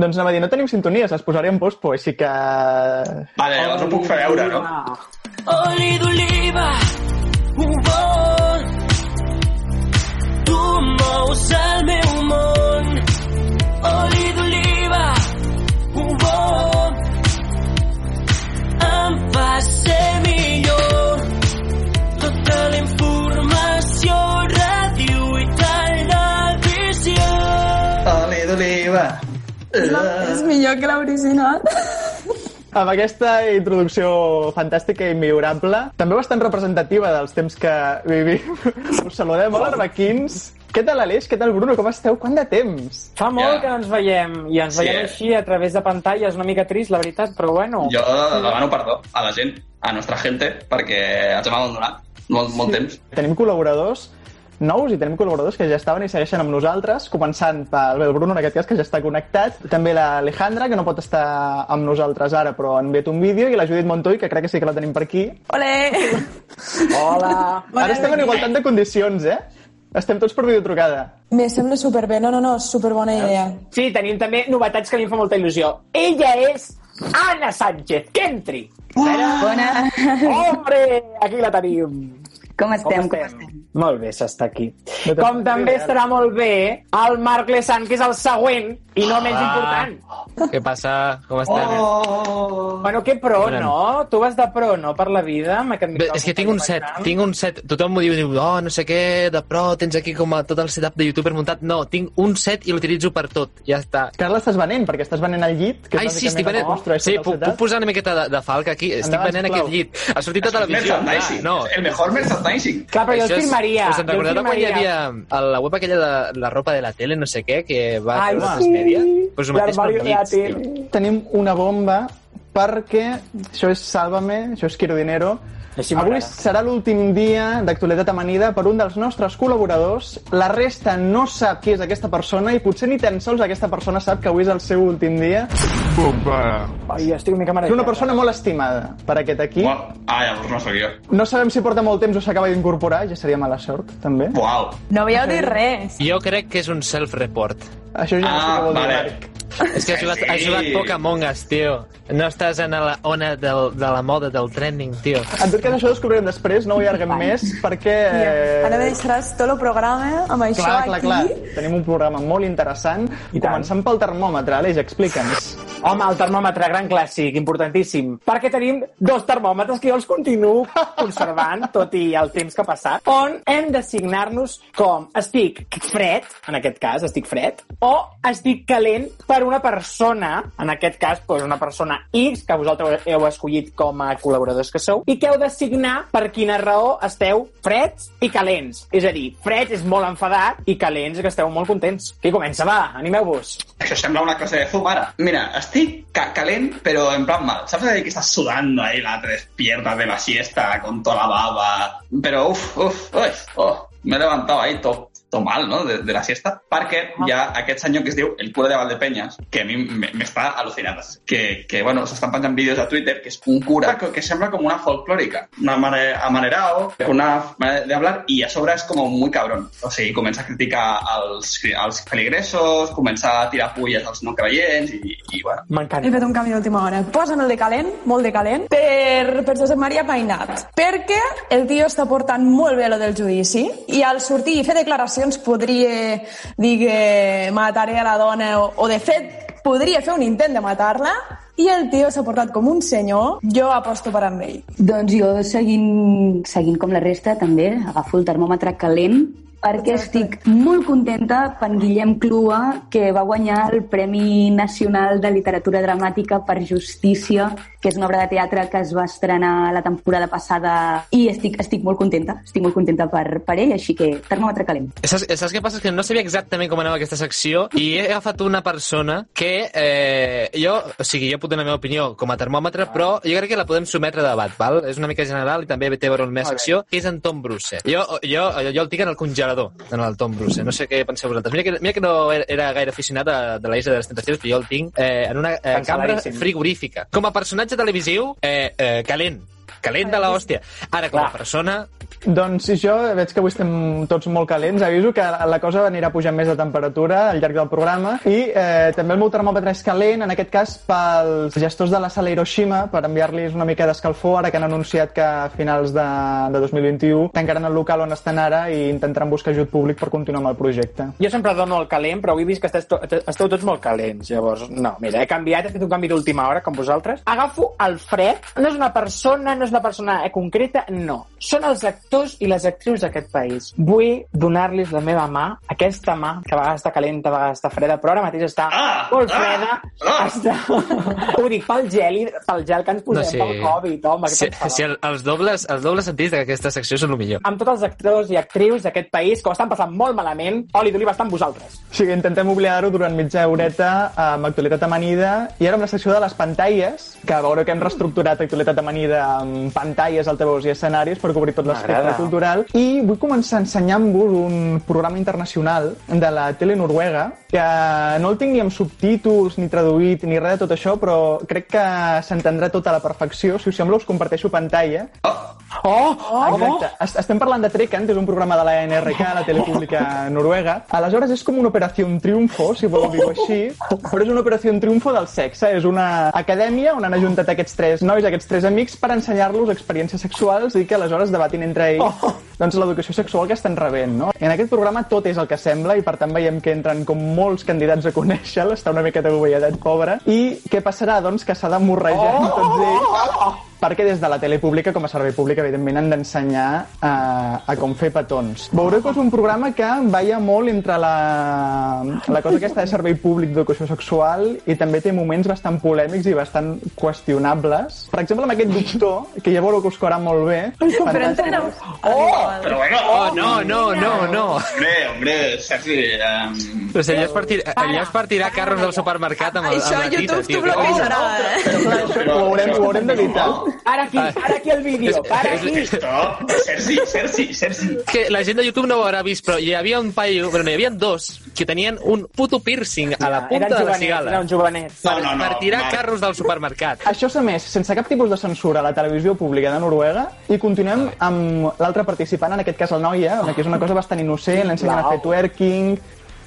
Doncs anava a dir, no tenim sintonies, les posaré en pospo, així que... Vale, llavors ho puc fer veure, no? Oli d'oliva, un bon. Tu mous el meu món. És millor que l'original. Amb aquesta introducció fantàstica i millorable, també bastant representativa dels temps que vivim, us saludem. Hola, arbequins! Què tal, Aleix? Què tal, Bruno? Com esteu? Quant de temps? Fa molt Ja. que no ens veiem, i ens Sí, veiem eh? així a través de pantalla, és una mica trist, la veritat, però bueno. Jo demano perdó a la gent, a nostra gente, perquè ens hem abandonat molt, molt temps. Tenim col·laboradors nous i tenim col·laboradors que ja estaven i segueixen amb nosaltres, començant pel el Bruno, en aquest cas, que ja està connectat. També l'Alejandra, que no pot estar amb nosaltres ara, però ha enviat un vídeo, i la Judit Montoy, que crec que sí que la tenim per aquí. Ole! Hola! Ara estem en igualtat de condicions, eh? Estem tots per videotrucada. Me sembla superbé. No, no, no, superbona idea. Sí, tenim també novetats que a mi em fa molta il·lusió. Ella és Anna Sánchez, que entri! Bona. Hombre, aquí la tenim. Com estem? Com estem? Molt bé, s'està aquí. No Com també estarà molt bé el Marc Lesan, que és el següent i no menys important. Què passa? Com estem? Oh! Bueno, que pro, Bona. no? Tu vas de pro, no, per la vida? Amb aquest micròfon és que tinc un set, gran. tinc un set. Tothom m'ho diu, diu, oh, no sé què, de pro, tens aquí com a tot el setup de youtuber muntat. No, tinc un set i l'utilitzo per tot. Ja està. Que ara l'estàs venent, perquè estàs venent el llit, que és Ai, sí, estic venent. construeixes Sí, puc, puc posar una miqueta de, de falca aquí. Estic Endavant, venent aquest llit. Ha sortit a televisió. Merchandising. no. El mejor merchandising. Clar, però jo el Firmaria. Us en recordeu de quan hi havia a la web aquella de la ropa de la tele, no sé què, que va Ai, treure sí. Transmedia? Pues mateix L'armari per de la llits, tele. Tenim una bomba perquè això és Sálvame, això és Quiero Dinero. Així Avui serà l'últim dia d'actualitat amanida per un dels nostres col·laboradors. La resta no sap qui és aquesta persona i potser ni tan sols aquesta persona sap que avui és el seu últim dia. Ai, estic una mica És marejat. una persona molt estimada per aquest aquí. Bueno, ah, llavors no sóc jo. No sabem si porta molt temps o s'acaba d'incorporar, ja seria mala sort, també. Uau. No havíeu dit res. Jo crec que és un self-report. Això ja no sé Ah, què vol dir, vale. Marc. És que has jugat, has jugat poc a Among Us, tio. No estàs en la ona del, de la moda, del trending, tio. En tot cas, això ho descobrirem després, no ho allarguem més, perquè... Eh... Ara me deixaràs tot el programa amb això Clar, clar, aquí. clar. Tenim un programa molt interessant. I tant. Començant pel termòmetre, Aleix, explica'ns. Home, el termòmetre, gran clàssic, importantíssim. Perquè tenim dos termòmetres que jo els continuo conservant, tot i el temps que ha passat, on hem d'assignar-nos com estic fred, en aquest cas, estic fred, o estic calent per una persona, en aquest cas, doncs una persona X, que vosaltres heu escollit com a col·laboradors que sou, i que heu d'assignar per quina raó esteu freds i calents. És a dir, freds és molt enfadat i calents que esteu molt contents. Qui comença? Va, animeu-vos. Això sembla una clase de Zoom ara. Mira, estic ca calent, pero en plan mal. ¿Sabes ahí que estás sudando ahí la despierta de la siesta con toda la baba? Pero uff, uff, uy, oh, me he levantado ahí todo, todo mal, ¿no? De, de la siesta. Perquè hi ha aquest senyor que es diu el cura de Valdepeñas, que a mi me- m'està al·lucinant. Que, que bueno, s'estan penjant vídeos a Twitter, que és un cura que, que sembla com una folclòrica. Una manera amanerado, con una manera de hablar, y a sobre és com muy cabrón. O sigui, comença a criticar els, els feligresos, comença a tirar fulles als no creients, i, i bueno, He M'encanta. fet un canvi d'última hora. Posa'm el de calent, molt de calent, per, per Josep Maria Painat. Perquè el tio està portant molt bé lo del judici i al sortir i fer declaracions podria dir que mataré a la dona o, o de fet podria fer un intent de matar-la i el tio s'ha portat com un senyor. Jo aposto per amb ell. Doncs jo, seguint, seguint com la resta, també agafo el termòmetre calent perquè estic molt contenta per Guillem Clua, que va guanyar el Premi Nacional de Literatura Dramàtica per Justícia, que és una obra de teatre que es va estrenar la temporada passada i estic, estic molt contenta, estic molt contenta per, per ell, així que termòmetre calent. Saps, saps què passa? És que no sabia exactament com anava aquesta secció i he agafat una persona que eh, jo, o sigui, jo puc donar la meva opinió com a termòmetre, però jo crec que la podem sometre a debat, val? És una mica general i també té a veure amb la meva secció, que és en Tom Bruce. Jo, jo, jo el tinc en el congelador, en el Tom Bruce. No sé què penseu vosaltres. Mira que, mira que no era- gaire aficionat a, de la Isla de les Tentacions, però jo el tinc eh, en una eh, cambra frigorífica. Com a personatge televisiu, eh, eh, calent. Calent de l'hòstia. Ara, com a persona, Doncs si jo veig que avui estem tots molt calents, aviso que la cosa anirà pujant més de temperatura al llarg del programa i eh, també el meu termòmetre és calent, en aquest cas pels gestors de la sala Hiroshima, per enviar-los una mica d'escalfor, ara que han anunciat que a finals de, de 2021 tancaran el local on estan ara i intentaran buscar ajut públic per continuar amb el projecte. Jo sempre dono el calent, però avui he vist que esteu, esteu tots molt calents. Llavors, no, mira, he canviat, he fet un canvi d'última hora, com vosaltres. Agafo el fred, no és una persona, no és una persona concreta, no. Són els actors i les actrius d'aquest país. Vull donar-los la meva mà, aquesta mà, que a vegades està calenta, a vegades està freda, però ara mateix està Ah! molt Ah! freda. Ah! Està... Ho dic pel gel, i, pel gel que ens posem no sé... pel Covid, home. pensàveu? si el, els, dobles, els dobles sentits d'aquesta secció són el millor. amb tots els actors i actrius d'aquest país que ho estan passant molt malament, Oli d'Oliva està amb vosaltres. O sigui, intentem oblidar-ho durant mitja horeta amb actualitat amanida i ara amb la secció de les pantalles, que veureu que hem reestructurat actualitat amanida amb pantalles, altaveus i escenaris per cobrir tot l'espectre cultural. I vull començar ensenyant-vos un programa internacional de la tele noruega que no el tinc ni amb subtítols, ni traduït, ni res de tot això, però crec que s'entendrà tot a la perfecció. Si us sembla, us comparteixo pantalla. Oh, oh, Exacte. Est- Estem parlant de Trekant, és un programa de la NRK, la tele pública noruega. Aleshores, és com una operació un triomfo, si voleu dir-ho així, però és una operació un triomfo del sexe. És una acadèmia on han ajuntat aquests tres nois, aquests tres amics, per ensenyar-los experiències sexuals i que aleshores debatin entre ells doncs, l'educació sexual que estan rebent. No? En aquest programa tot és el que sembla i per tant veiem que entren com molts candidats a conèixer-lo, està una miqueta govelledat, pobre. I què passarà? Doncs que s'ha d'amorrejar amb tots ells perquè des de la tele pública, com a servei públic, evidentment han d'ensenyar a, a com fer petons. Veureu que és un programa que balla molt entre la, la cosa aquesta de servei públic d'educació sexual i també té moments bastant polèmics i bastant qüestionables. Per exemple, amb aquest doctor, que ja veureu que us coarà molt bé. Fantàstic. oh! Pero bueno, Oh, no, no, no, no. hombre, hombre, Sergi, um, Però si allò és per, tir allò és per tirar carros del supermercat amb, Això amb la tita, YouTube tio. t'ho bloquejarà, eh? Però clar, això ho haurem, ho haurem d'evitar. Ara aquí, ara aquí el vídeo, ara aquí. Sergi, Sergi, Sergi. que la gent de YouTube no ho haurà vist, però hi havia un paio, però no, hi havia dos, que tenien un puto piercing a la punta de la cigala. eren jovenets. Per, No, no, no, per tirar Marc. carros del supermercat. Això s'ha més sense cap tipus de censura a la televisió pública de Noruega i continuem amb l'altre participant, en aquest cas el noia, que és una cosa bastant innocent, l'ensenyen a fer twerking,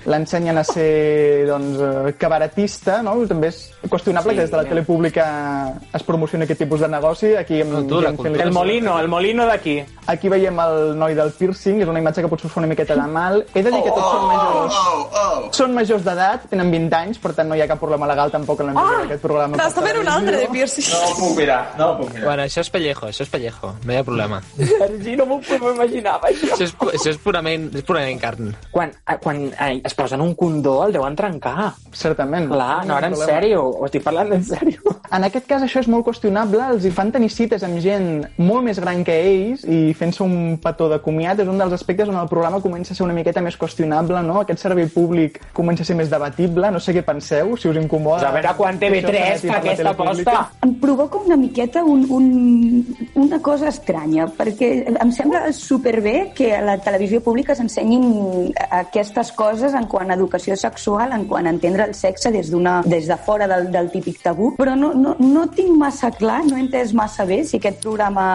l'ensenyen a ser doncs, eh, cabaretista, no? també és qüestionable Sí, que des de la tele pública es promocioni aquest tipus de negoci. Aquí, amb, Cultura, amb- cultura. El molino, el molino d'aquí. aquí veiem el noi del piercing, és una imatge que potser us fa una miqueta de mal. He de dir que tots són majors. Oh, oh. Són majors d'edat, tenen 20 anys, per tant no hi ha cap problema legal tampoc en l'enviament d'aquest programa. per N'està fent un altre de piercing. No ho puc mirar, no ho puc mirar. Bueno, això és pellejo, això és pellejo, no hi ha problema. Sergi, no m'ho imaginava, això. Això és, això és purament, és purament carn. Quan, eh, quan eh, es posen un condó el deuen trencar. Certament. Clar, no, ara en sèrio, ho estic parlant en sèrio. En aquest cas això és molt qüestionable, els hi fan tenir cites amb gent molt més gran que ells i fent-se un petó de comiat és un dels aspectes on el programa comença a ser una miqueta més qüestionable, no? Aquest servei públic comença a ser més debatible, no sé què penseu, si us incomoda. A veure quan TV3 que això s'emeti fa aquesta aposta. Em provoca una miqueta un, un, una cosa estranya, perquè em sembla superbé que a la televisió pública s'ensenyin aquestes coses en quant a educació sexual, en quant a entendre el sexe des, des de fora del, del típic tabú, però no, no, no tinc massa clar, no he entès massa bé si aquest programa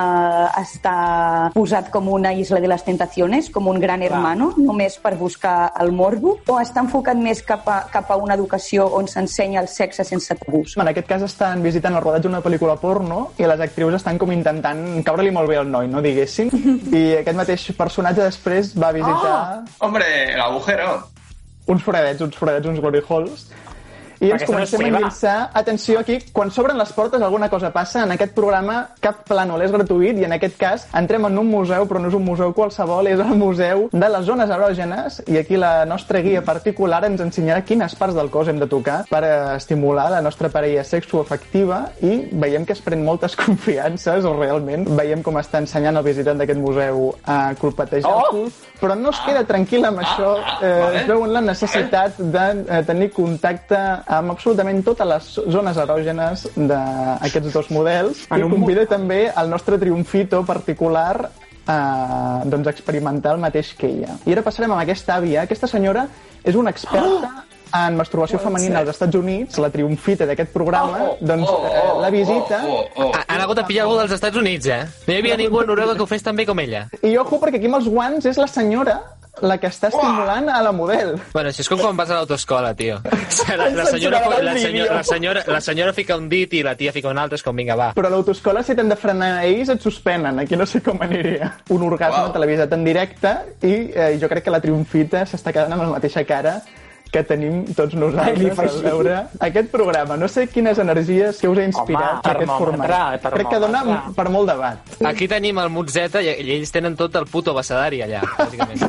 està posat com una isla de les tentaciones, com un gran hermano, només per buscar el morbo, o està enfocat més cap a, cap a una educació on s'ensenya el sexe sense tabús? En aquest cas estan visitant el rodatge d'una pel·lícula porno i les actrius estan com intentant caure-li molt bé al noi, no diguéssim. I aquest mateix personatge després va visitar Hombre, el agujero. Uns foradets, uns foradets, uns glory holes. I ens Aquesta no comencem a endinsar. Atenció, aquí, quan s'obren les portes alguna cosa passa. En aquest programa cap plànol és gratuït i en aquest cas entrem en un museu, però no és un museu qualsevol, és el museu de les zones erògenes i aquí la nostra guia particular ens ensenyarà quines parts del cos hem de tocar per eh, estimular la nostra parella sexoafectiva i veiem que es pren moltes confiances o realment veiem com està ensenyant el visitant d'aquest museu a colpetejar Oh! el cul, però no es queda tranquil amb això. Eh, vale. es veu en la necessitat de eh, tenir contacte amb absolutament totes les zones erògenes d'aquests dos models En i convida també el nostre triomfito particular a doncs, experimentar el mateix que ella. I ara passarem amb aquesta àvia. Aquesta senyora és una experta en masturbació femenina als Estats Units, la triomfita d'aquest programa, Oh, oh, doncs Oh, eh, oh, la visita... Oh, oh, oh. Ha- Han hagut de pillar algú dels Estats Units, eh? No hi havia ningú a Noruega que ho fes tan bé com ella. I ojo, perquè aquí amb els guants és la senyora la que està estimulant a la model. Bueno, això és com quan vas a l'autoescola, tio. La, la, senyora, la, senyora, la, senyora, la senyora fica un dit i la tia fica un altre, és com, vinga, va. Però a l'autoescola, si t'hem de frenar a ells, et suspenen. Aquí no sé com aniria. Un orgasme Uau. televisat en directe i eh, jo crec que la triomfita s'està quedant amb la mateixa cara que tenim tots Ai, nosaltres al així. veure aquest programa. No sé quines energies que us ha inspirat Home, aquest format. termòmetre, Crec que dona per molt debat. Aquí tenim el Mutzeta i, i ells tenen tot el puto abecedari allà, bàsicament.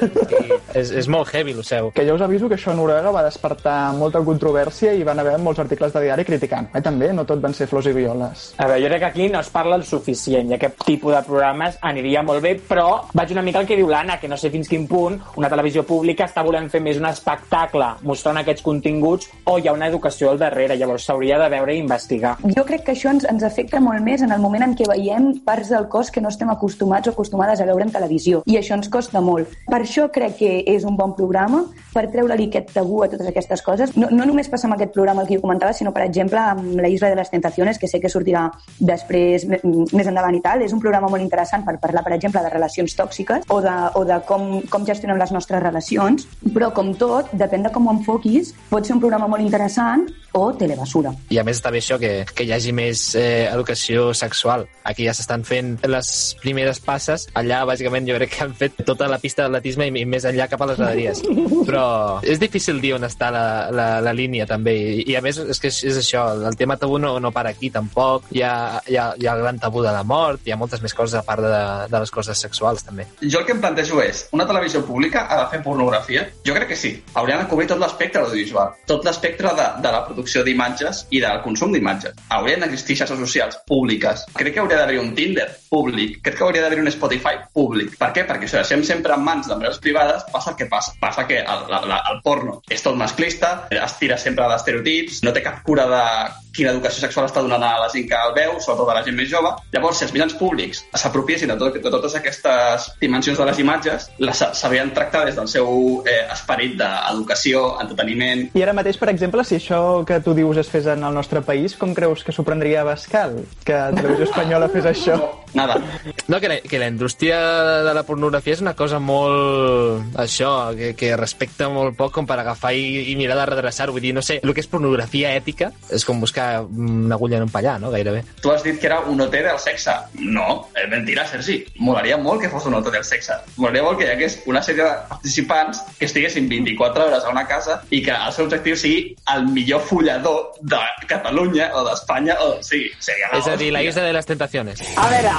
I és, és molt heavy, lo seu. Que ja us aviso que això a Noruega va despertar molta controvèrsia i van haver molts articles de diari criticant. Eh, també, no tot van ser flors i violes. A veure, jo crec que aquí no es parla el suficient i aquest tipus de programes aniria molt bé, però vaig una mica al que diu l'Anna, que no sé fins quin punt una televisió pública està volent fer més un espectacle mostrant aquests continguts o hi ha una educació al darrere, llavors s'hauria de veure i investigar. Jo crec que això ens, ens afecta molt més en el moment en què veiem parts del cos que no estem acostumats o acostumades a veure en televisió. I això ens costa molt. Per això crec que és un bon programa, per treure-li aquest tabú a totes aquestes coses. No, no només passa amb aquest programa el que jo comentava, sinó, per exemple, amb La Isla de les Tentaciones, que sé que sortirà després, més endavant i tal. És un programa molt interessant per parlar, per exemple, de relacions tòxiques o de, o de com, com gestionem les nostres relacions, però, com tot, depèn de com ho enfoquis, pot ser un programa molt interessant o telebasura. I a més està bé això, que, que hi hagi més eh, educació sexual. Aquí ja s'estan fent les primeres passes. Allà, bàsicament, jo crec que han fet tota la pista d'atletisme i, i més enllà cap a les graderies. Però és difícil dir on està la, la, la línia, també. I, I a més, és que és, és això, el tema tabú no, no para aquí, tampoc. Hi ha, hi, ha, hi ha el gran tabú de la mort, hi ha moltes més coses a part de, de les coses sexuals, també. Jo el que em plantejo és, una televisió pública ha de fer pornografia? Jo crec que sí. Haurien de cobrir tot l'espectre audiovisual, tot l'espectre de, de la producció d'imatges i del consum d'imatges. Haurien d'existir xarxes socials públiques. Crec que hauria d'haver un Tinder públic. Crec que hauria d'haver un Spotify públic. Per què? Perquè si ho deixem sempre en mans d'empreses privades, passa el que passa. Passa que el, la, la, el porno és tot masclista, es tira sempre d'estereotips, no té cap cura de quina educació sexual està donant a la gent que el veu, sobretot a la gent més jove. Llavors, si els mitjans públics s'apropiessin de, tot, de totes aquestes dimensions de les imatges, les s'haurien tractat des del seu eh, esperit d'educació, entreteniment... I ara mateix, per exemple, si això que tu dius es fes en el nostre país, com creus que s'ho prendria Bascal? Que Televisió Espanyola fes això? Nada. No, que la, que la indústria de la pornografia és una cosa molt... això, que, que respecta molt poc com per agafar i, i mirar de redreçar-ho. Vull dir, no sé, el que és pornografia ètica és com buscar una agulla en un pallar, no? Gairebé. Tu has dit que era un OT del sexe. No, és mentira, Sergi. Molaria molt que fos un OT del sexe. Molaria molt que hi hagués una sèrie de participants que estiguessin 24 hores a una casa i que el seu objectiu sigui el millor follador de Catalunya o d'Espanya o sigui. Seria la És a dir, la isla de les tentaciones. A veure,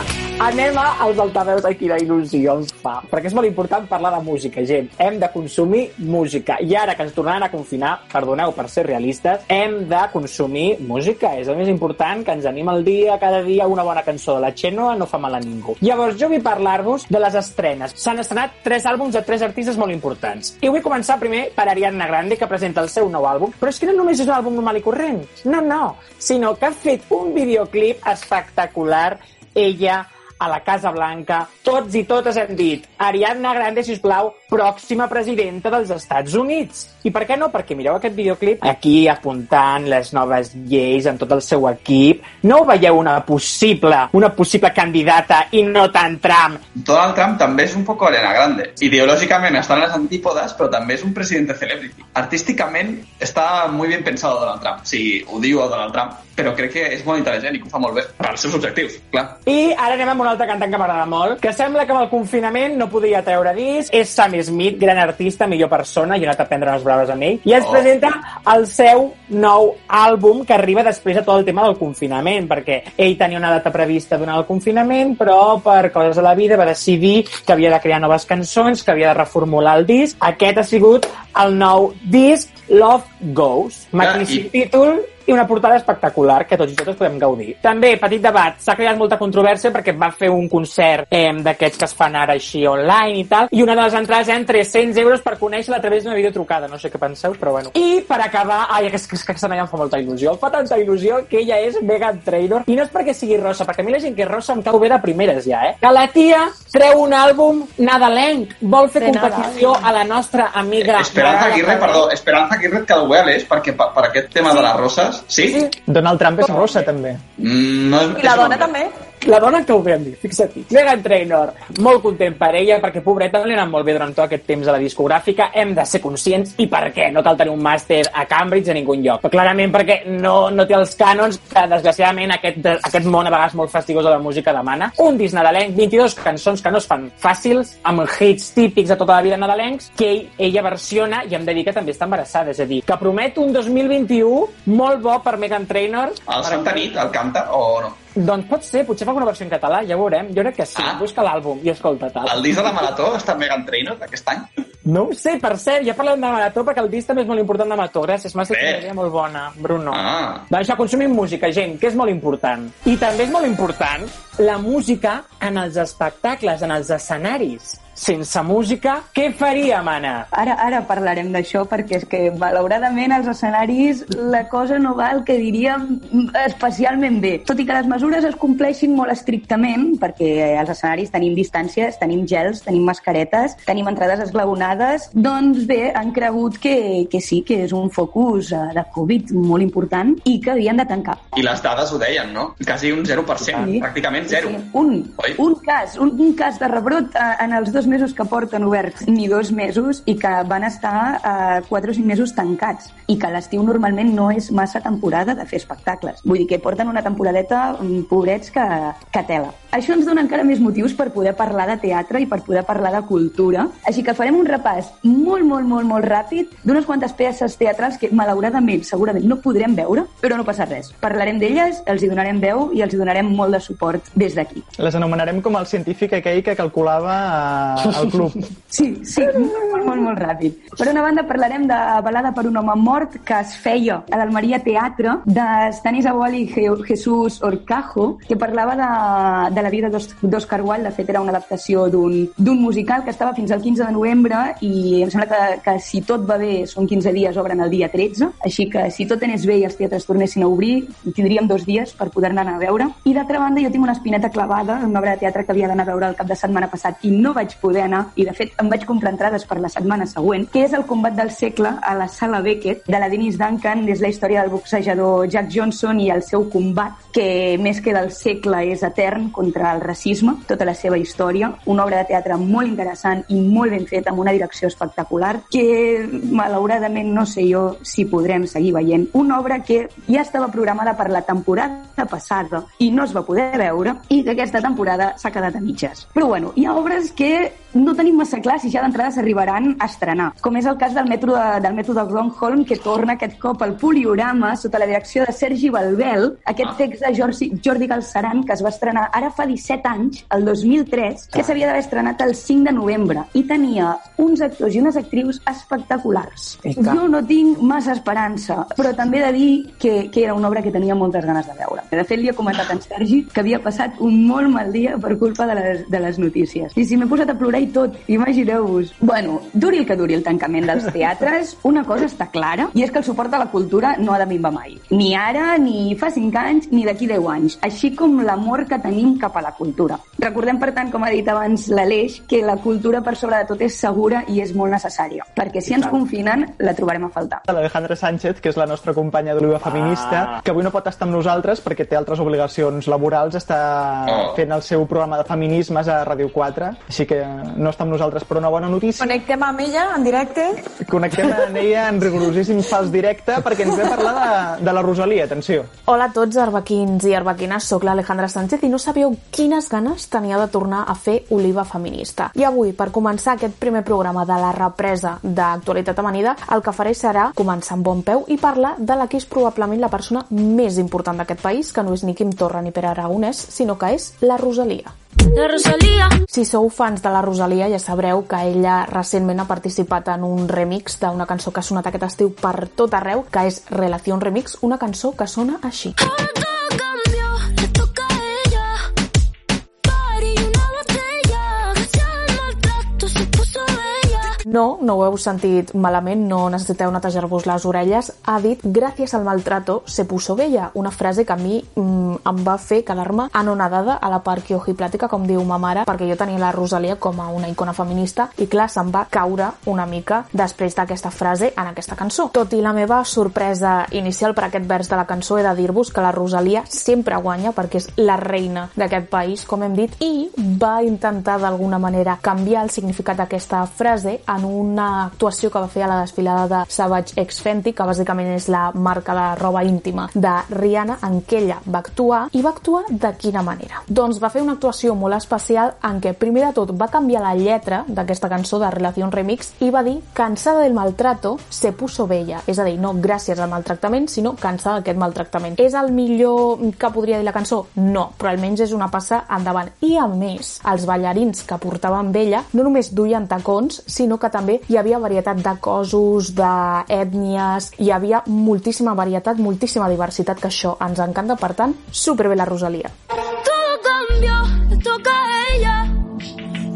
anem als altaveus a quina il·lusió ens fa. Perquè és molt important parlar de música, gent. Hem de consumir música. I ara que ens tornaran a confinar, perdoneu per ser realistes, hem de consumir música. És el més important, que ens anima el dia, cada dia una bona cançó de la Xenoa no fa mal a ningú. Llavors, jo vull parlar-vos de les estrenes. S'han estrenat tres àlbums de tres artistes molt importants. I vull començar primer per Ariadna Grande, que presenta el seu nou àlbum, però és que no només és un àlbum normal i corrent, no, no, sinó que ha fet un videoclip espectacular ella a la Casa Blanca, tots i totes hem dit Ariadna Grande, si us plau, pròxima presidenta dels Estats Units. I per què no? Perquè mireu aquest videoclip aquí apuntant les noves lleis amb tot el seu equip. No veieu una possible, una possible candidata i no tant Trump? Donald Trump també és un poco Ariana Grande. Ideològicament està en les antípodes, però també és un president celebrity. Artísticament està muy bien pensado Donald Trump. Sí, ho diu Donald Trump, però crec que és molt intel·ligent i que ho fa molt bé per als seus objectius, clar. I ara anem amb un altre cantant que m'agrada molt, que sembla que amb el confinament no podia treure disc. És Sam Smith, gran artista, millor persona, i he anat a prendre unes braves amb ell. I ens Oh. presenta el seu nou àlbum que arriba després de tot el tema del confinament, perquè ell tenia una data prevista durant el confinament, però per coses de la vida va decidir que havia de crear noves cançons, que havia de reformular el disc. Aquest ha sigut el nou disc Love Goes. Magnífic i- títol i una portada espectacular que tots i totes podem gaudir. També, petit debat, s'ha creat molta controvèrsia perquè va fer un concert eh, d'aquests que es fan ara així online i tal, i una de les entrades eren 300 euros per conèixer-la a través d'una videotrucada. No sé què penseu, però bueno. I per acabar, ai, és que, és que aquesta noia em fa molta il·lusió. Em fa tanta il·lusió que ella és Megan Trainor, i no és perquè sigui rossa, perquè a mi la gent que és rossa em cau bé de primeres ja, eh? Que la tia treu un àlbum nadalenc, vol fer De competició a la nostra amiga... Esperanza Mariah Aguirre, perdó, Esperanza Aguirre que el Wales, perquè per, per aquest tema de les roses, sí? Sí. Donald Trump és rossa, també. Mm, no és, I la és dona home. també. La dona que ho vam dir, fixa't. Megan Trainor, molt content per ella, perquè pobreta li ha anat molt bé durant tot aquest temps a la discogràfica. Hem de ser conscients i per què? No cal tenir un màster a Cambridge a ningú lloc. Però clarament perquè no, no té els cànons que, desgraciadament, aquest, aquest món a vegades molt fastigós de la música demana. Un disc nadalenc, 22 cançons que no es fan fàcils, amb hits típics de tota la vida nadalencs, que ell, ella versiona i em de dir que també està embarassada. És a dir, que promet un 2021 molt bo per Megan Trainor. El Santa Nit el canta o no? Doncs pot ser, potser fa alguna versió en català, ja ho veurem. Jo crec que sí. Ah. Busca l'àlbum i escolta tal. El disc de la Marató està Megan Trainor d'aquest any? No ho sé, per cert, ja parlem de Marató perquè el disc també és molt important de Marató. Gràcies, m'has dit Bé. una idea molt bona, Bruno. Ah. Doncs això, consumim música, gent, que és molt important. I també és molt important la música en els espectacles, en els escenaris. Sense música, què faríem, Anna? Ara, ara parlarem d'això perquè és que malauradament als escenaris la cosa no va el que diríem especialment bé. Tot i que les mesures es compleixin molt estrictament, perquè als escenaris tenim distàncies, tenim gels, tenim mascaretes, tenim entrades esglaonades, doncs bé, han cregut que, que sí, que és un focus eh, de Covid molt important i que havien de tancar. I les dades ho deien, no? Quasi un 0%, Sí. pràcticament zero. Sí, un, Oi? un cas, un, un cas de rebrot eh, en els dos mesos que porten oberts, ni dos mesos, i que van estar eh, quatre o cinc mesos tancats, i que l'estiu normalment no és massa temporada de fer espectacles. Vull dir que porten una temporadeta, mm, pobrets, que, que tela. Això ens dona encara més motius per poder parlar de teatre i per poder parlar de cultura. Així que farem un repàs molt, molt, molt, molt ràpid d'unes quantes peces teatrals que, malauradament, segurament no podrem veure, però no passa res. Parlarem d'elles, els hi donarem veu i els hi donarem molt de suport des d'aquí. Les anomenarem com el científic aquell que calculava eh, el club. Sí, sí, molt, molt, molt ràpid. Per una banda parlarem de Balada per un home mort que es feia a l'Almeria Teatre de Stanislau i Je- Jesús Orcajo, que parlava de, de la vida d'Òscar Wilde. De fet, era una adaptació d'un musical que estava fins al 15 de novembre i em sembla que, que si tot va bé són 15 dies, obren el dia 13, així que si tot anés bé i els teatres tornessin a obrir, tindríem dos dies per poder-ne anar a veure. I d'altra banda, jo tinc una espineta clavada en una obra de teatre que havia d'anar a veure el cap de setmana passat i no vaig poder anar, i de fet em vaig comprar entrades per la setmana següent, que és el combat del segle a la sala Beckett de la Denise Duncan. És la història del boxejador Jack Johnson i el seu combat, que més que del segle és etern contra el racisme, tota la seva història. Una obra de teatre molt interessant i molt ben feta, amb una direcció espectacular, que malauradament no sé jo si podrem seguir veient. Una obra que ja estava programada per la temporada passada i no es va poder veure i que aquesta temporada s'ha quedat a mitges. Però bueno, hi ha obres que it no tenim massa clar si ja d'entrada s'arribaran a estrenar, com és el cas del metro de, del metro de Gronholm, que torna aquest cop al poliorama sota la direcció de Sergi Balbel, aquest text de Jordi, Jordi Galceran que es va estrenar ara fa 17 anys, el 2003, que s'havia d'haver estrenat el 5 de novembre i tenia uns actors i unes actrius espectaculars. Jo no tinc massa esperança, però també he de dir que, que era una obra que tenia moltes ganes de veure. De fet, li he comentat a en Sergi que havia passat un molt mal dia per culpa de les, de les notícies. I si m'he posat a plorar i tot, imagineu-vos. Bueno, duri el que duri el tancament dels teatres, una cosa està clara, i és que el suport a la cultura no ha de minvar mai. Ni ara, ni fa 5 anys, ni d'aquí 10 anys. Així com l'amor que tenim cap a la cultura. Recordem, per tant, com ha dit abans l'Aleix, que la cultura per sobre de tot és segura i és molt necessària. Perquè si ens confinen, la trobarem a faltar. L'Alejandra Sánchez, que és la nostra companya d'Oliva Feminista, que avui no pot estar amb nosaltres perquè té altres obligacions laborals, està Oh. fent el seu programa de feminismes a Ràdio 4, així que no està amb nosaltres, però una bona notícia. Connectem amb ella en directe. Connectem amb ella en rigorosíssim fals directe perquè ens ve a parlar de, de la Rosalia, atenció. Hola a tots, arbequins i arbequines, sóc l'Alejandra Sánchez i no sabíeu quines ganes tenia de tornar a fer Oliva Feminista. I avui, per començar aquest primer programa de la represa d'actualitat amanida, el que faré serà començar amb bon peu i parlar de la que és probablement la persona més important d'aquest país, que no és ni Quim Torra ni Pere Aragonès, sinó que és la Rosalia. De Rosalía. Si sou fans de la Rosalia, ja sabreu que ella recentment ha participat en un remix d'una cançó que ha sonat aquest estiu per tot arreu, que és Relación Remix, una cançó que sona així. Ahora No, no ho heu sentit malament, no necessiteu netejar-vos les orelles. Ha dit, gràcies al maltrato se puso bella, una frase que a mi mm, em va fer quedar-me anonadada a la part ojiplática, com diu ma mare, perquè jo tenia la Rosalia com a una icona feminista i clar, se'm va caure una mica després d'aquesta frase en aquesta cançó. Tot i la meva sorpresa inicial per aquest vers de la cançó, he de dir-vos que la Rosalia sempre guanya perquè és la reina d'aquest país, com hem dit, i va intentar d'alguna manera canviar el significat d'aquesta frase en una actuació que va fer a la desfilada de Savage X Fenty, que bàsicament és la marca de roba íntima de Rihanna, en què ella va actuar, i va actuar de quina manera? Doncs va fer una actuació molt especial en què, primer de tot, va canviar la lletra d'aquesta cançó de Relación Remix i va dir cansada del maltrato, se puso bella. És a dir, no gràcies al maltractament, sinó cansada d'aquest maltractament. És el millor que podria dir la cançó? No, però almenys és una passa endavant. I a més, els ballarins que portaven amb ella no només duien tacons, sinó que també hi havia varietat de cossos, d'ètnies, hi havia moltíssima varietat, moltíssima diversitat, que això ens encanta, per tant, superbé la Rosalia. Todo cambió, toca ella.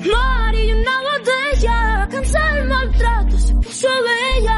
Mari y una botella, cansa del maltrato, se puso bella.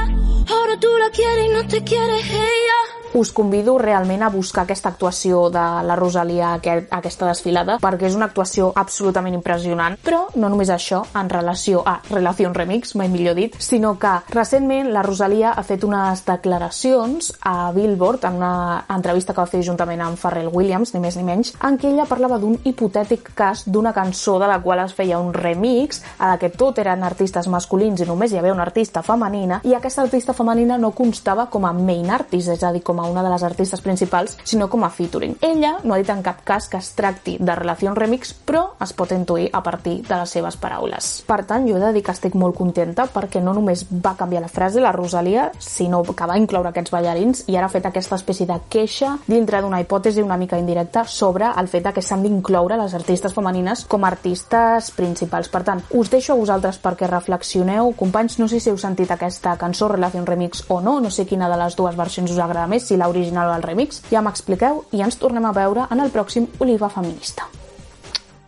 Ahora tú la quieres y no te quiere ella. Us convido realment a buscar aquesta actuació de la Rosalia aquest, aquesta desfilada perquè és una actuació absolutament impressionant. Però no només això en relació a Relación Remix, mai millor dit sinó que recentment la Rosalia ha fet unes declaracions a Billboard en una entrevista que va fer juntament amb Pharrell Williams, ni més ni menys en què ella parlava d'un hipotètic cas d'una cançó de la qual es feia un remix a la que tot eren artistes masculins i només hi havia una artista femenina i aquesta artista femenina no constava com a main artist, és a dir, com a una de les artistes principals, sinó com a featuring. Ella no ha dit en cap cas que es tracti de Relació Remix, però es pot intuir a partir de les seves paraules. Per tant, jo he de dir que estic molt contenta perquè no només va canviar la frase, la Rosalia, sinó que va incloure aquests ballarins i ara ha fet aquesta espècie de queixa dintre d'una hipòtesi una mica indirecta sobre el fet que s'han d'incloure les artistes femenines com a artistes principals. Per tant, us deixo a vosaltres perquè reflexioneu. Companys, no sé si heu sentit aquesta cançó Relació Remix o no, no sé quina de les dues versions us agrada més, si l'original o el remix, ja m'expliqueu i ens tornem a veure en el pròxim Oliva Feminista.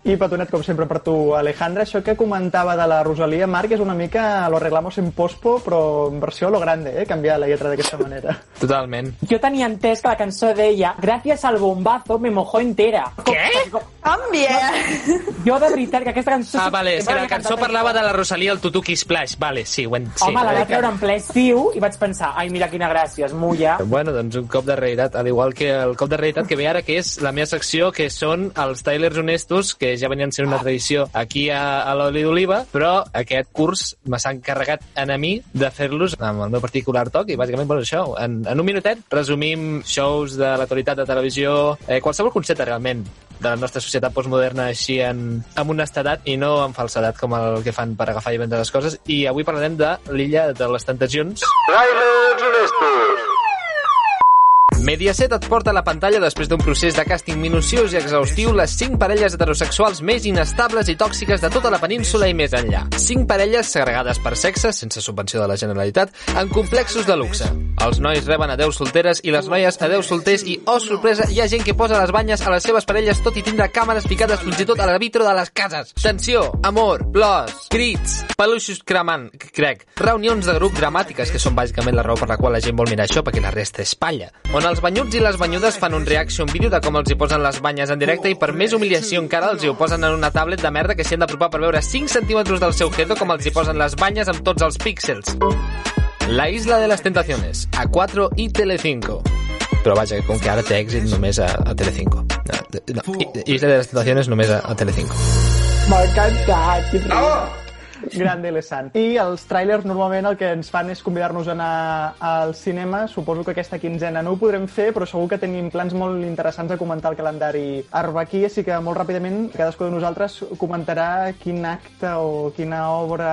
I petonet, com sempre, per tu, Alejandra. Això que comentava de la Rosalia Marc és una mica lo arreglamos en pospo, però en versió a lo grande, eh? Canviar la lletra d'aquesta manera. Totalment. Jo tenia entès que la cançó deia Gràcies al bombazo me mojó entera. Què? Canvia! Jo, de veritat, que aquesta cançó... Ah, vale, és que la cançó parlava de la Rosalia al Tutuki Splash. Vale, sí, ho en... sí. Home, la vaig treure en ple estiu i vaig pensar, ai, mira quina gràcia, es mulla. Bueno, doncs un cop de realitat, al igual que el cop de realitat que ve ara, que és la meva secció, que són els Tylers honestos, que ja venien sent una tradició aquí a, a l'oli d'oliva, però aquest curs me s'ha encarregat en a mi de fer-los amb el meu particular toc, i bàsicament, bueno, això, en, en un minutet resumim shows de l'actualitat de televisió, eh, qualsevol concepte realment de la nostra societat postmoderna així en, amb honestedat i no amb falsedat com el que fan per agafar i vendre les coses. I avui parlarem de l'illa de les tentacions Mediaset et porta a la pantalla després d'un procés de càsting minuciós i exhaustiu les 5 parelles heterosexuals més inestables i tòxiques de tota la península i més enllà. 5 parelles segregades per sexe, sense subvenció de la Generalitat, en complexos de luxe. Els nois reben adeus solteres i les noies adeus solters i, oh sorpresa, hi ha gent que posa les banyes a les seves parelles tot i tindre càmeres ficades fins i tot a la vitro de les cases. Tensió, amor, plors, crits, peluixos cremant, crec, reunions de grup dramàtiques, que són bàsicament la raó per la qual la gent vol mirar això, perquè la resta és palla. On els banyuts i les banyudes fan un reaction vídeo de com els hi posen les banyes en directe i per més humiliació encara els hi ho posen en una tablet de merda que s'hi han d'apropar per veure 5 centímetres del seu jedo com els hi posen les banyes amb tots els píxels. La Isla de les Tentaciones, a 4 i Telecinco. Però vaja, com que ara té èxit només a, a Telecinco. No, no, Isla de les Tentaciones només a, a Telecinco. M'ha encantat. Bravo! Grande Lesan. I els trailers normalment el que ens fan és convidar-nos a anar al cinema. Suposo que aquesta quinzena no ho podrem fer, però segur que tenim plans molt interessants a comentar el calendari arbequí, així que molt ràpidament cadascú de nosaltres comentarà quin acte o quina obra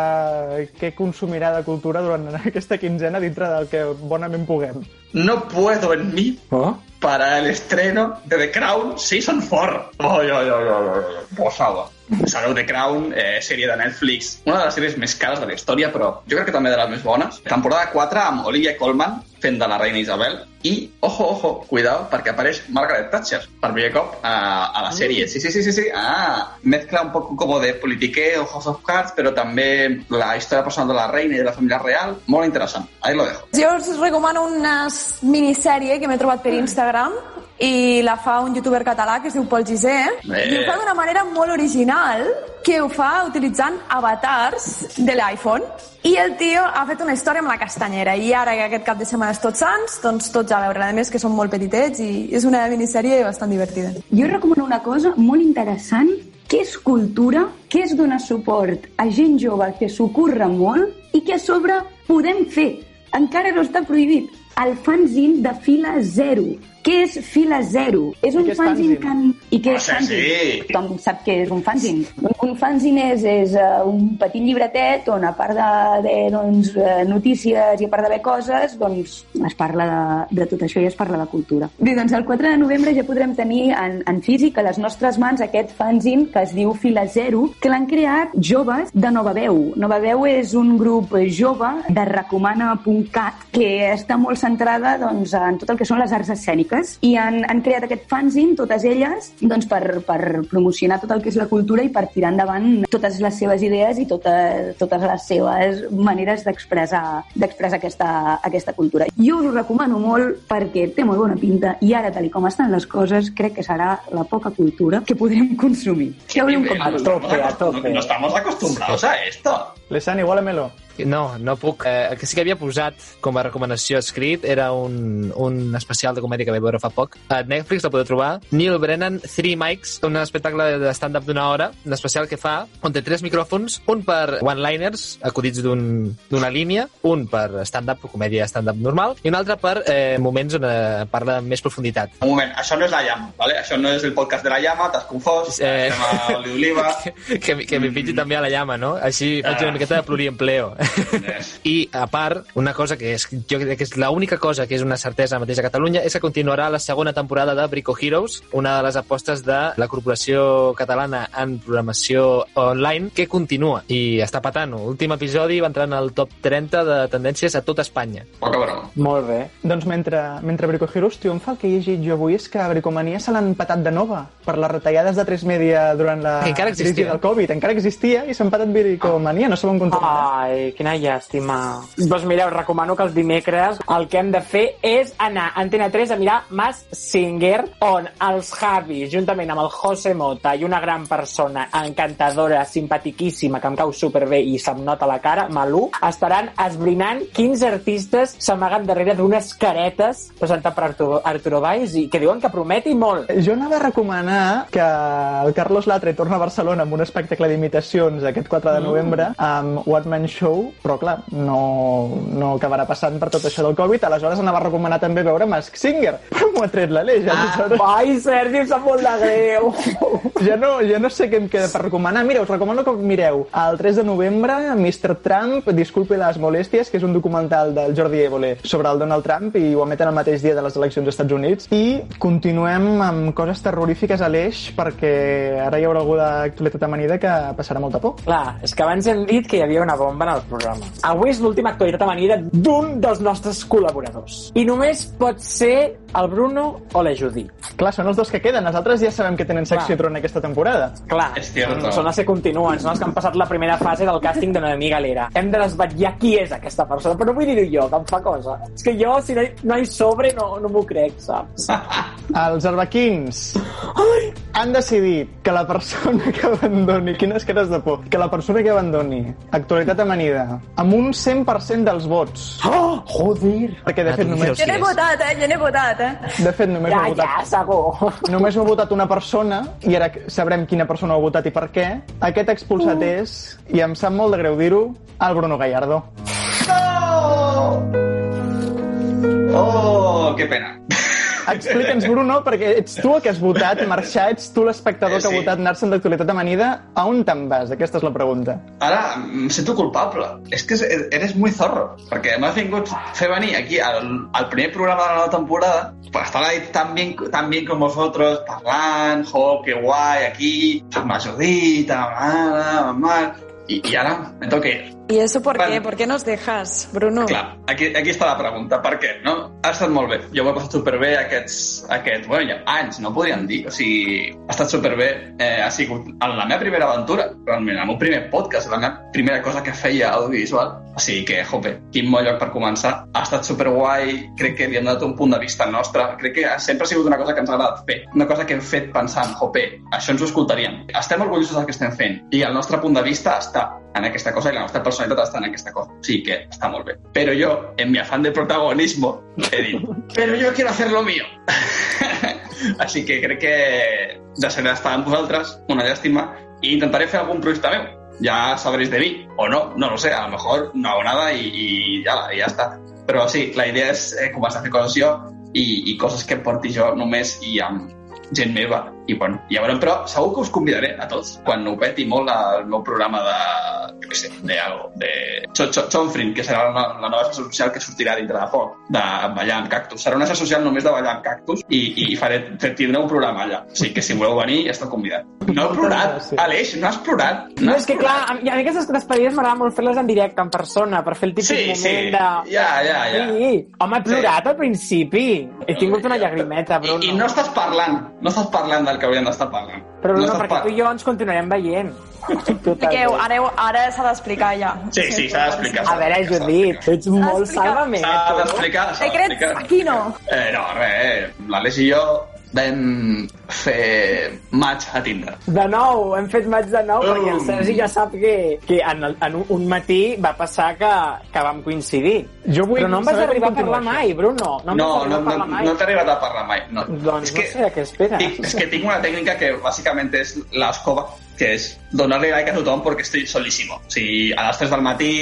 què consumirà de cultura durant aquesta quinzena dintre del que bonament puguem. No puedo en mí Oh? Para el estreno de The Crown Season 4. Ay, ay, ay, ay, favor. Sabeu The Crown, eh, sèrie de Netflix, una de les sèries més cares de la història, però jo crec que també de les més bones. Temporada 4 amb Olivia Colman fent de la reina Isabel i, ojo, ojo, cuidao, perquè apareix Margaret Thatcher per primer cop a, a la sèrie. Sí, sí, sí, sí, sí. Ah, mezcla un poco como de politiqueo, House of Cards, però també la història personal de la reina i de la família real. Molt interessant. Ahí lo dejo. Jo us recomano una minissèrie que m'he trobat per Instagram i la fa un youtuber català que es diu Pol Gisé Bé. i ho fa d'una manera molt original que ho fa utilitzant avatars de l'iPhone i el tio ha fet una història amb la castanyera i ara que aquest cap de setmana és tots sants doncs tots a veure, a més que són molt petitets i és una minissèrie bastant divertida Jo recomano una cosa molt interessant, que és cultura, que és donar suport a gent jove que s'ho curra molt i que a sobre podem fer. Encara no està prohibit. El fanzine de fila zero. Què és fila zero? És un fanzine que... I què Ah, és fanzine? sí. Tothom sap què és un fanzine. Un, un fanzine és, és uh, un petit llibretet on a part de, de doncs, eh, notícies i a part d'haver coses, doncs es parla de, de tot això i es parla de cultura. Bé, doncs el 4 de novembre ja podrem tenir en, en físic a les nostres mans aquest fanzine que es diu Fila Zero, que l'han creat joves de Nova Veu. Nova Veu és un grup jove de recomana.cat que està molt centrada doncs, en tot el que són les arts escèniques i han, han creat aquest fanzine, totes elles, doncs, per, per promocionar tot el que és la cultura i per tirar endavant totes les seves idees i tota, totes les seves maneres d'expressar d'expressar aquesta, aquesta cultura. Jo us ho recomano molt perquè té molt bona pinta i ara, tal i com estan les coses, crec que serà la poca cultura que podrem consumir. Un Bé, comentari. no tope, a estamos- tope. No, no estamos acostumbrados a esto. Lesan, igualamelo. No, no puc. Eh, el que sí que havia posat com a recomanació escrit era un, un especial de comèdia que vaig veure fa poc. A Netflix la podeu trobar. Neil Brennan, Three Mics, un espectacle de stand-up d'una hora, un especial que fa, on té tres micròfons, un per one-liners, acudits d'un- d'una línia, un per stand-up, comèdia stand-up normal, i un altre per eh, moments on eh, parla amb més profunditat. Un moment, això no és la llama, ¿vale? Això no és el podcast de la llama, t'has confós, Eh. estem a Oli d'Oliva... que, que m'hi pitgi també a la llama, no? Així faig una miqueta de pluriempleo. I, a part, una cosa que és, jo crec que és l'única cosa que és una certesa mateix a Catalunya és que continuarà la segona temporada de Brico Heroes, una de les apostes de la Corporació Catalana en Programació Online, que continua i està patant. L'últim episodi va entrar en el top 30 de tendències a tot Espanya. Poca broma. Molt bé. Doncs mentre, mentre Brico Heroes triomfa, el que he llegit jo avui és que Bricomania se l'han patat de nova per les retallades de 3 Media durant la crisi existia. del Covid. Encara existia i s'han patat Bricomania, no sabem controlar. Ai, quina llàstima. Doncs mira, us recomano que els dimecres el que hem de fer és anar a Antena 3 a mirar Mas Singer, on els Javis, juntament amb el José Mota i una gran persona encantadora, simpatiquíssima, que em cau superbé i se'm nota la cara, Malú, estaran esbrinant quins artistes s'amaguen darrere d'unes caretes presentat per Arturo, Arturo Valls i que diuen que prometi molt. Jo anava a recomanar que el Carlos Latre torna a Barcelona amb un espectacle d'imitacions aquest 4 de novembre amb One Man Show, però clar, no, no acabarà passant per tot això del Covid. Aleshores anava a recomanar també veure Mask Singer, però m'ho ha tret l'Aleix. Aleshores, Ai, Sergi, em sap molt de greu. ja no, ja no sé què em queda per recomanar. Mira, us recomano que mireu el 3 de novembre Mr. Trump, disculpe les molèsties, que és un documental del Jordi Évole sobre el Donald Trump i ho emeten el mateix dia de les eleccions als Estats Units. I continuem amb coses terrorífiques a l'eix perquè ara hi haurà algú d'actualitat amanida que passarà molta por. Clar, és que abans hem dit que hi havia una bomba en el programa. Avui és l'última actualitat amanida d'un dels nostres col·laboradors. I només pot ser el Bruno o la Judit. Clar, són els dos que queden. Els altres ja sabem que tenen secció durant aquesta temporada. Clar, És cierto. són els que continuen, són els que han passat la primera fase del càsting de Noemí Galera. Hem de desvetllar qui és aquesta persona, però no vull dir-ho jo, que em fa cosa. És que jo, si no hi, no hi sobre, no, no m'ho crec, saps? Els arbequins han decidit que la persona que abandoni, quines cares de por, que la persona que abandoni actualitat amanida amb un 100% dels vots, Oh, joder! perquè de Ah, fet només, Jo n'he votat, eh? Jo n'he votat, eh? de fet només ho Ja, ha votat ja, segur. Només ho ha votat una persona i ara sabrem quina persona ho ha votat i per què. Aquest expulsat és, i em sap molt de greu dir-ho, el Bruno Gallardo. Oh, qué pena. Explica'ns, Bruno, perquè ets tu el que has votat marxar, ets tu l'espectador Eh, que ha sí. votat anar-se'n d'actualitat amanida. A on te'n vas? Aquesta és la pregunta. Ara em sento culpable. És que eres muy zorro, perquè m'has vingut a fer venir aquí al, al primer programa de la nova temporada per estar ahí tan bien, tan bien con vosotros, parlant, jo, que guai, aquí, amb la Judit, amb Anna, amb Marc, i, i ara me toca. ¿Y eso por Vale. qué? ¿Por qué nos dejas, Bruno? Clar, aquí, aquí està la pregunta. Per què? No? Ha estat molt bé. Jo m'he passat superbé aquests, aquest, bueno, ja, anys, no podríem dir. O sigui, ha estat superbé. Eh, ha sigut en la meva primera aventura, realment, el meu primer podcast, la meva primera cosa que feia audiovisual. O sigui que, jope, quin bon lloc per començar. Ha estat superguai, crec que li hem donat un punt de vista nostre. Crec que sempre ha sigut una cosa que ens ha agradat fer. Una cosa que hem fet pensant, jope, això ens ho escoltaríem. Estem orgullosos del que estem fent i el nostre punt de vista està en aquesta cosa i la nostra personalitat està en aquesta cosa. Sí que està molt bé. Però jo, en mi afán de protagonismo, he dit, però jo quiero hacer lo mío. Així que crec que deixaré d'estar amb vosaltres, una llàstima, i intentaré fer algun projecte meu. Ya sabréis de mí, o no, no lo sé, a lo mejor no hago nada y, y ya, y ya está. Però sí, la idea és eh, començar a fer coses jo i, i coses que porti jo només i amb gent meva. I bueno, ja veurem, però segur que us convidaré a tots quan ho peti molt el meu programa de, jo què sé, de algo, de Ch- Ch- Chonfrin, que serà la, la nova xarxa social que sortirà dintre de poc, de ballar amb cactus. Serà una xarxa social només de ballar amb cactus i, i faré, tindré un programa allà. O sigui que si voleu venir, ja esteu convidat. No he plorat, gràcies. Aleix, no has plorat. No, has és que clar, a mi, a mi aquestes despedides m'agrada molt fer-les en directe, en persona, per fer el típic Sí, moment sí, de... ja, ja, ja. Sí, home, he plorat al principi. He tingut una llagrimeta, Bruno. I, I no estàs parlant, no estàs parlant del que hauríem d'estar parlant. Però Bruno, no estàs perquè tu i jo ens continuarem veient. Expliqueu, ara, ara s'ha d'explicar ja. Sí, sí, s'ha d'explicar. A veure, Judit, tu ets molt salvament. S'ha d'explicar, s'ha Secret d'explicar. aquí no. Eh, no, res, l'Aleix i jo vam fer match a Tinder. De nou, hem fet maig de nou, perquè el Um. Sergi ja sap que, que en, el, en un, un matí va passar que, que vam coincidir. Jo vull Però no em vas arribar a parlar això. mai, Bruno. No No, no, no, mai. no t'he arribat a parlar mai. No. Doncs no sé a què esperes. Tinc, és que tinc una tècnica que bàsicament és l'escova, que és donar-li like a tothom perquè estic solísimo. O sigui, a les 3 del matí,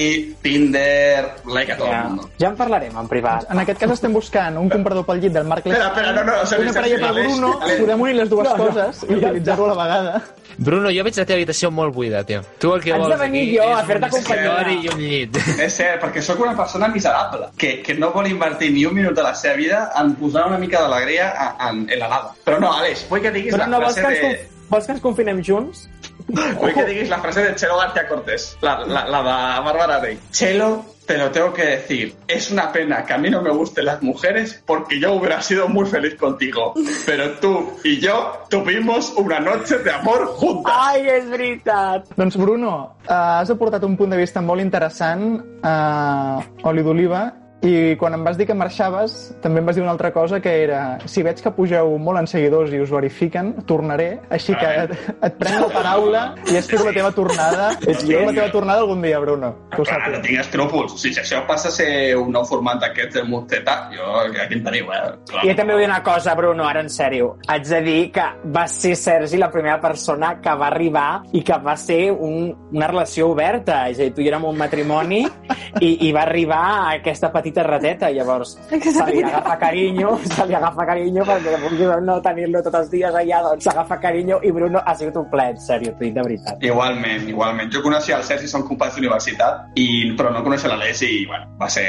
Tinder, like a tot Ja, el mundo. ja en parlarem en privat. En aquest cas estem buscant un comprador pel llit del Marc Espera, espera, no, no, Sergi, una parella per Bruno, Aleix. podem unir les dues No, no. coses i utilitzar-ho a la vegada. Bruno, jo veig la teva habitació molt buida, tio. Tu el que Has de vols venir aquí jo és a fer-te companyia. i un llit. És cert, perquè sóc una persona miserable, que, que no vol invertir ni un minut de la seva vida en posar una mica d'alegria en, en, en la nada. Però no, Aleix, vull que diguis Però la no vols frase que, ens, de... vols que ens confinem junts? Vull que diguis la frase de Chelo García Cortés, la, la, la de Bárbara Rey. Chelo, te lo tengo que decir, es una pena que a mí no me gusten las mujeres porque yo hubiera sido muy feliz contigo. Pero tú y yo tuvimos una noche de amor juntas. Ai, és veritat! Doncs Bruno, eh, has aportat un punt de vista molt interessant a Oli d'Oliva i quan em vas dir que marxaves també em vas dir una altra cosa que era si veig que pugeu molt en seguidors i us verifiquen, tornaré, així que et, et prenc la paraula i espero la teva tornada espero la teva tornada algun dia, Bruno que ho Clar, no tinc escrúpols. O sigui, si això passa a ser un nou format d'aquest del Musteta, jo aquí em teniu, eh? Clar. I jo també vull dir una cosa, Bruno, ara en sèrio. Haig de dir que va ser Sergi la primera persona que va arribar i que va ser un, una relació oberta. És a dir, tu i érem un matrimoni i, i va arribar a aquesta petita rateta. Llavors, se li agafa carinyo, se li agafa carinyo perquè vulgui no tenir-lo tots els dies allà, doncs s'agafa carinyo i Bruno ha sigut un plaer, en sèrio, t'ho dic de veritat. Igualment, igualment. Jo coneixia el Sergi, som companys d'universitat, i, però no coneixia l'Aleix i, bueno, va ser...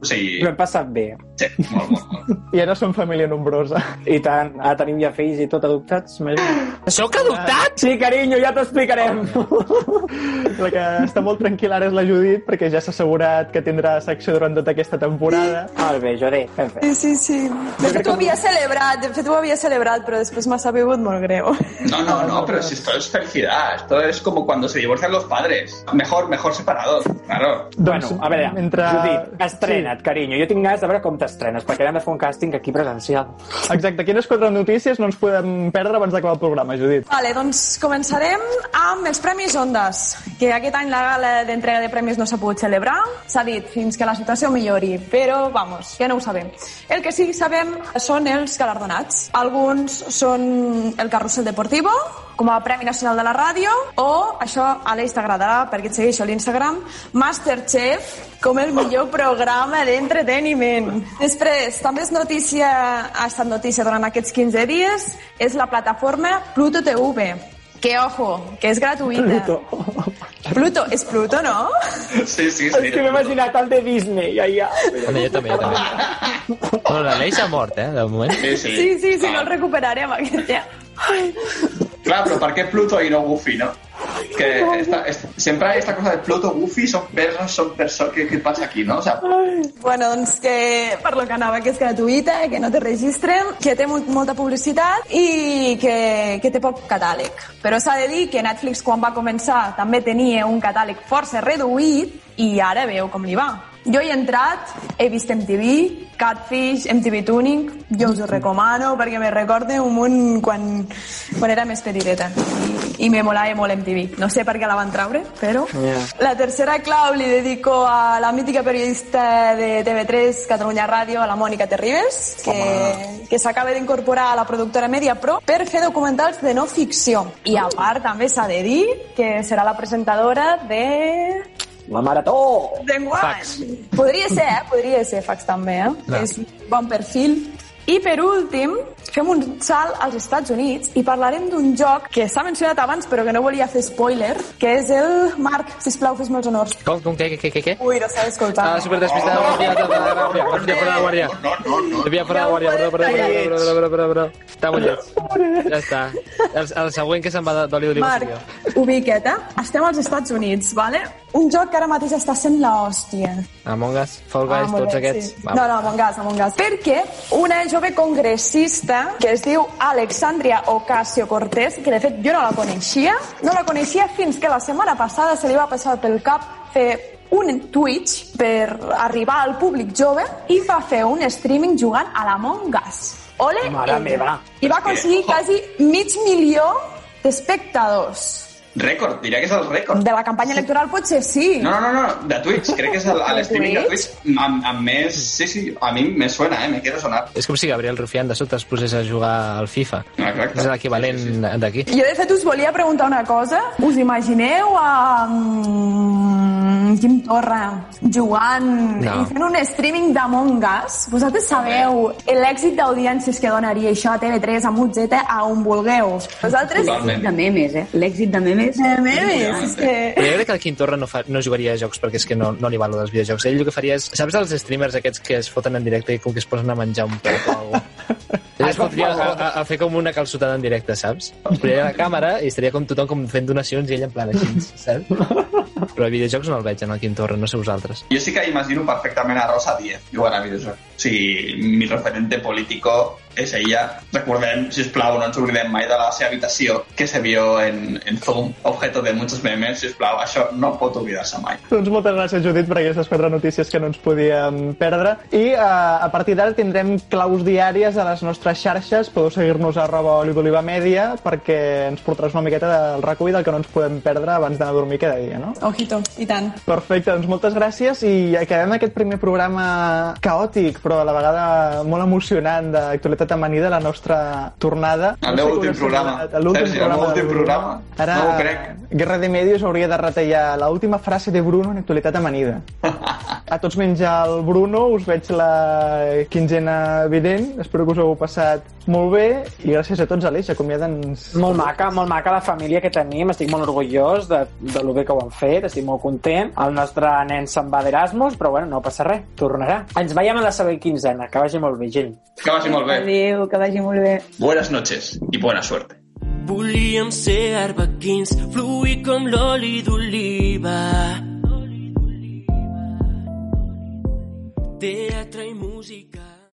O sigui, L'hem passat bé. sí, molt, molt, molt. i ara som família nombrosa I tant, ara tenim ja fills i tot adoptats. Sóc adoptat? Sí, carinyo, ja t'ho explicarem. la que està molt tranquil·la ara és la Judit perquè ja s'ha assegurat que tindrà secció durant tota aquesta temporada Molt bé, Jordi, ben fet. Sí, sí, sí. De fet, ho havia celebrat, de fet, ho havia celebrat, però després m'ha sabut molt greu. No, no, no, pero si esto es felicidad. Esto es como cuando se divorcian los padres. Mejor, mejor separados, claro. Bueno, a veure, Doncs mentre- Judit, estrena't, carinyo. Jo tinc ganes de veure com t'estrenes, perquè hem de fer un càsting aquí presencial. exacte, quines quatre notícies no ens podem perdre abans d'acabar el programa, Judit Vale, doncs començarem amb els Premis Ondas, que aquest any la gala d'entrega de premis no s'ha pogut celebrar. S'ha dit fins que la situació millori, però, vamos, ja no ho sabem. El que sí que sabem són els galardonats. Alguns són el Carrusel Deportivo, com a Premi Nacional de la Ràdio o, això a l'Eix t'agradarà perquè et segueixo a l'Instagram, Masterchef com el millor programa d'entreteniment. Després, també és notícia, ha estat notícia durant aquests 15 dies, és la plataforma Pluto TV, que, ojo, que és gratuïta. Pluto. Pluto, és Pluto, no? Sí, sí, És que m'he imaginat el de Disney, allà. Bueno, jo també, jo també. Bueno, l'Aleix ha mort, eh, de moment. Sí, sí. Sí, sí, sí, no el recuperarem, aquest ja. Clar, però per què Pluto i no Goofy, no? Que esta, esta, sempre esta cosa de Pluto, Goofy, son perros, son personas... ¿Qué, ¿Qué pasa aquí, no? O sea, Bueno, doncs que per lo que anava, que és gratuïta, que no te registren, que té molt, molta publicitat i que, que té poc catàleg. Però s'ha de dir que Netflix, quan va començar, també tenia un catàleg força reduït i ara veu com li va. Jo hi he entrat, he vist MTV, Catfish, MTV Tuning, jo us ho recomano perquè me recorde un munt quan, quan era més petiteta i, i me molava molt MTV. No sé per què la van treure, però... Yeah. La tercera clau li dedico a la mítica periodista de TV3 Catalunya Ràdio, a la Mònica Terribes, que, que s'acaba d'incorporar a la productora Media Pro per fer documentals de no ficció. I a part també s'ha de dir que serà la presentadora de... La marató! d'enguany. Fax. Podria ser, eh? Podria ser Fax també, eh? No. És un bon perfil. I per últim, fem un salt als Estats Units i parlarem d'un joc que s'ha mencionat abans però que no volia fer spoiler, que és el... Marc, sisplau, fes-me els honors. Com, com, què, què, què, què? Ui, no s'ha d'escoltar. Ah, súper despistada. Bon dia, bon dia, bon dia, fora de guàrdia. no, no, no. Devia fora de guàrdia, perdó, perdó, perdó, perdó, perdó, perdó, perdó. Està molt lleig. Ja està. El, el següent que se'n va d'Oli d'Oliva Marc, ubica't, eh? Estem als Estats Units, vale? Un joc que ara mateix està sent l'hòstia. Among Us, Fall Guys, molt tots bé, aquests. No, no, Among Us, Among Us. Perquè una jove congressista que es diu Alexandria Ocasio-Cortez, que de fet jo no la coneixia, no la coneixia fins que la setmana passada se li va passar pel cap fer un Twitch per arribar al públic jove i va fer un streaming jugant a l'Among Us. Ole, Mare ella. meva. I va aconseguir quasi mig milió d'espectadors. Rècord, diria que és el rècord. De la campanya electoral potser sí. No, no, no, no, de Twitch. Crec que és streaming de Twitch amb, amb més... Sí, sí, a mi me suena, eh? Me quiere sonar. És com si Gabriel Rufián de sota es posés a jugar al FIFA. Exacte. És l'equivalent Sí, sí, d'aquí. Jo, de fet, us volia preguntar una cosa. Us imagineu a mm, Quim Torra jugant No. i fent un streaming d'Among Us? Vosaltres sabeu l'èxit d'audiències que donaria això a TV3, a Mutzeta, a on vulgueu. Vosaltres... Totalment. de memes, eh? L'èxit de memes. Eh, memes, és que... Però jo crec que el Quim Torra no, fa, no jugaria a jocs perquè és que no, no li val lo dels videojocs. Ell el que faria és... Saps els streamers aquests que es foten en directe i com que es posen a menjar un pet o alguna cosa? Ell es fotria a, a, a, fer com una calçotada en directe, saps? Es posaria a la càmera i estaria com tothom com fent donacions i ell en plan així, saps? Però a videojocs no el veig en el Quim Torra, no sé vosaltres. Jo sí que imagino perfectament a Rosa Díez jugant a videojocs. O sigui, mi referente político és ella. Recordem, si us plau, no ens oblidem mai de la seva habitació que se vio en, en Zoom, objeto de muchos memes, si us plau, això no pot oblidar-se mai. Doncs moltes gràcies, Judit, per aquestes quatre notícies que no ens podíem perdre. I eh, a partir d'ara tindrem claus diàries a les nostres xarxes. Podeu seguir-nos a arroba oli d'oliva media perquè ens portaràs una miqueta del recull del que no ens podem perdre abans d'anar a dormir cada dia, no? Ojito, i tant. Perfecte, doncs moltes gràcies i acabem aquest primer programa caòtic però a la vegada molt emocionant d'actualitat amanida, la nostra tornada. El meu últim programa. L'últim el programa. últim programa. Ara, No ho crec. Guerra de Medios hauria de retallar l'última frase de Bruno en actualitat amanida. A tots menys al Bruno, us veig la quinzena vinent. Espero que us heu passat molt bé i gràcies a tots, Aleix, acomiada'ns. Molt maca, molt maca la família que tenim, estic molt orgullós de, de lo bé que ho han fet, estic molt content. El nostre nen se'n va d'Erasmus, però bueno, no passa res, tornarà. Ens veiem a la següent quinzena, que vagi molt bé, gent. Que vagi molt bé. Adéu, que vagi molt bé. Buenas noches y buena suerte. Volíem ser arbequins, fluir com l'oli d'oliva. Teatre i música.